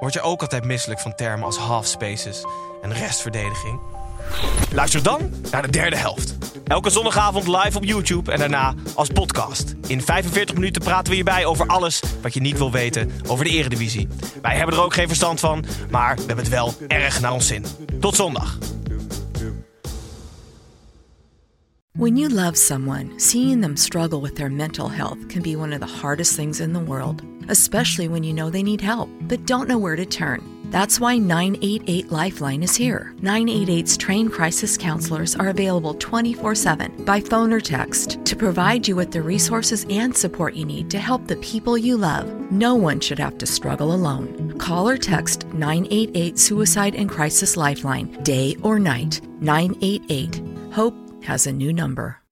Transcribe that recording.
Word je ook altijd misselijk van termen als half spaces en restverdediging? Luister dan naar de derde helft. Elke zondagavond live op YouTube en daarna als podcast. In 45 minuten praten we hierbij over alles wat je niet wil weten over de Eredivisie. Wij hebben er ook geen verstand van, maar we hebben het wel erg naar ons zin. Tot zondag. When you love someone, seeing them struggle with their mental health can be one of the hardest things in the world, especially when you know they need help but don't know where to turn. That's why 988 Lifeline is here. 988's trained crisis counselors are available 24 7 by phone or text to provide you with the resources and support you need to help the people you love. No one should have to struggle alone. Call or text 988 Suicide and Crisis Lifeline, day or night. 988. Hope has a new number.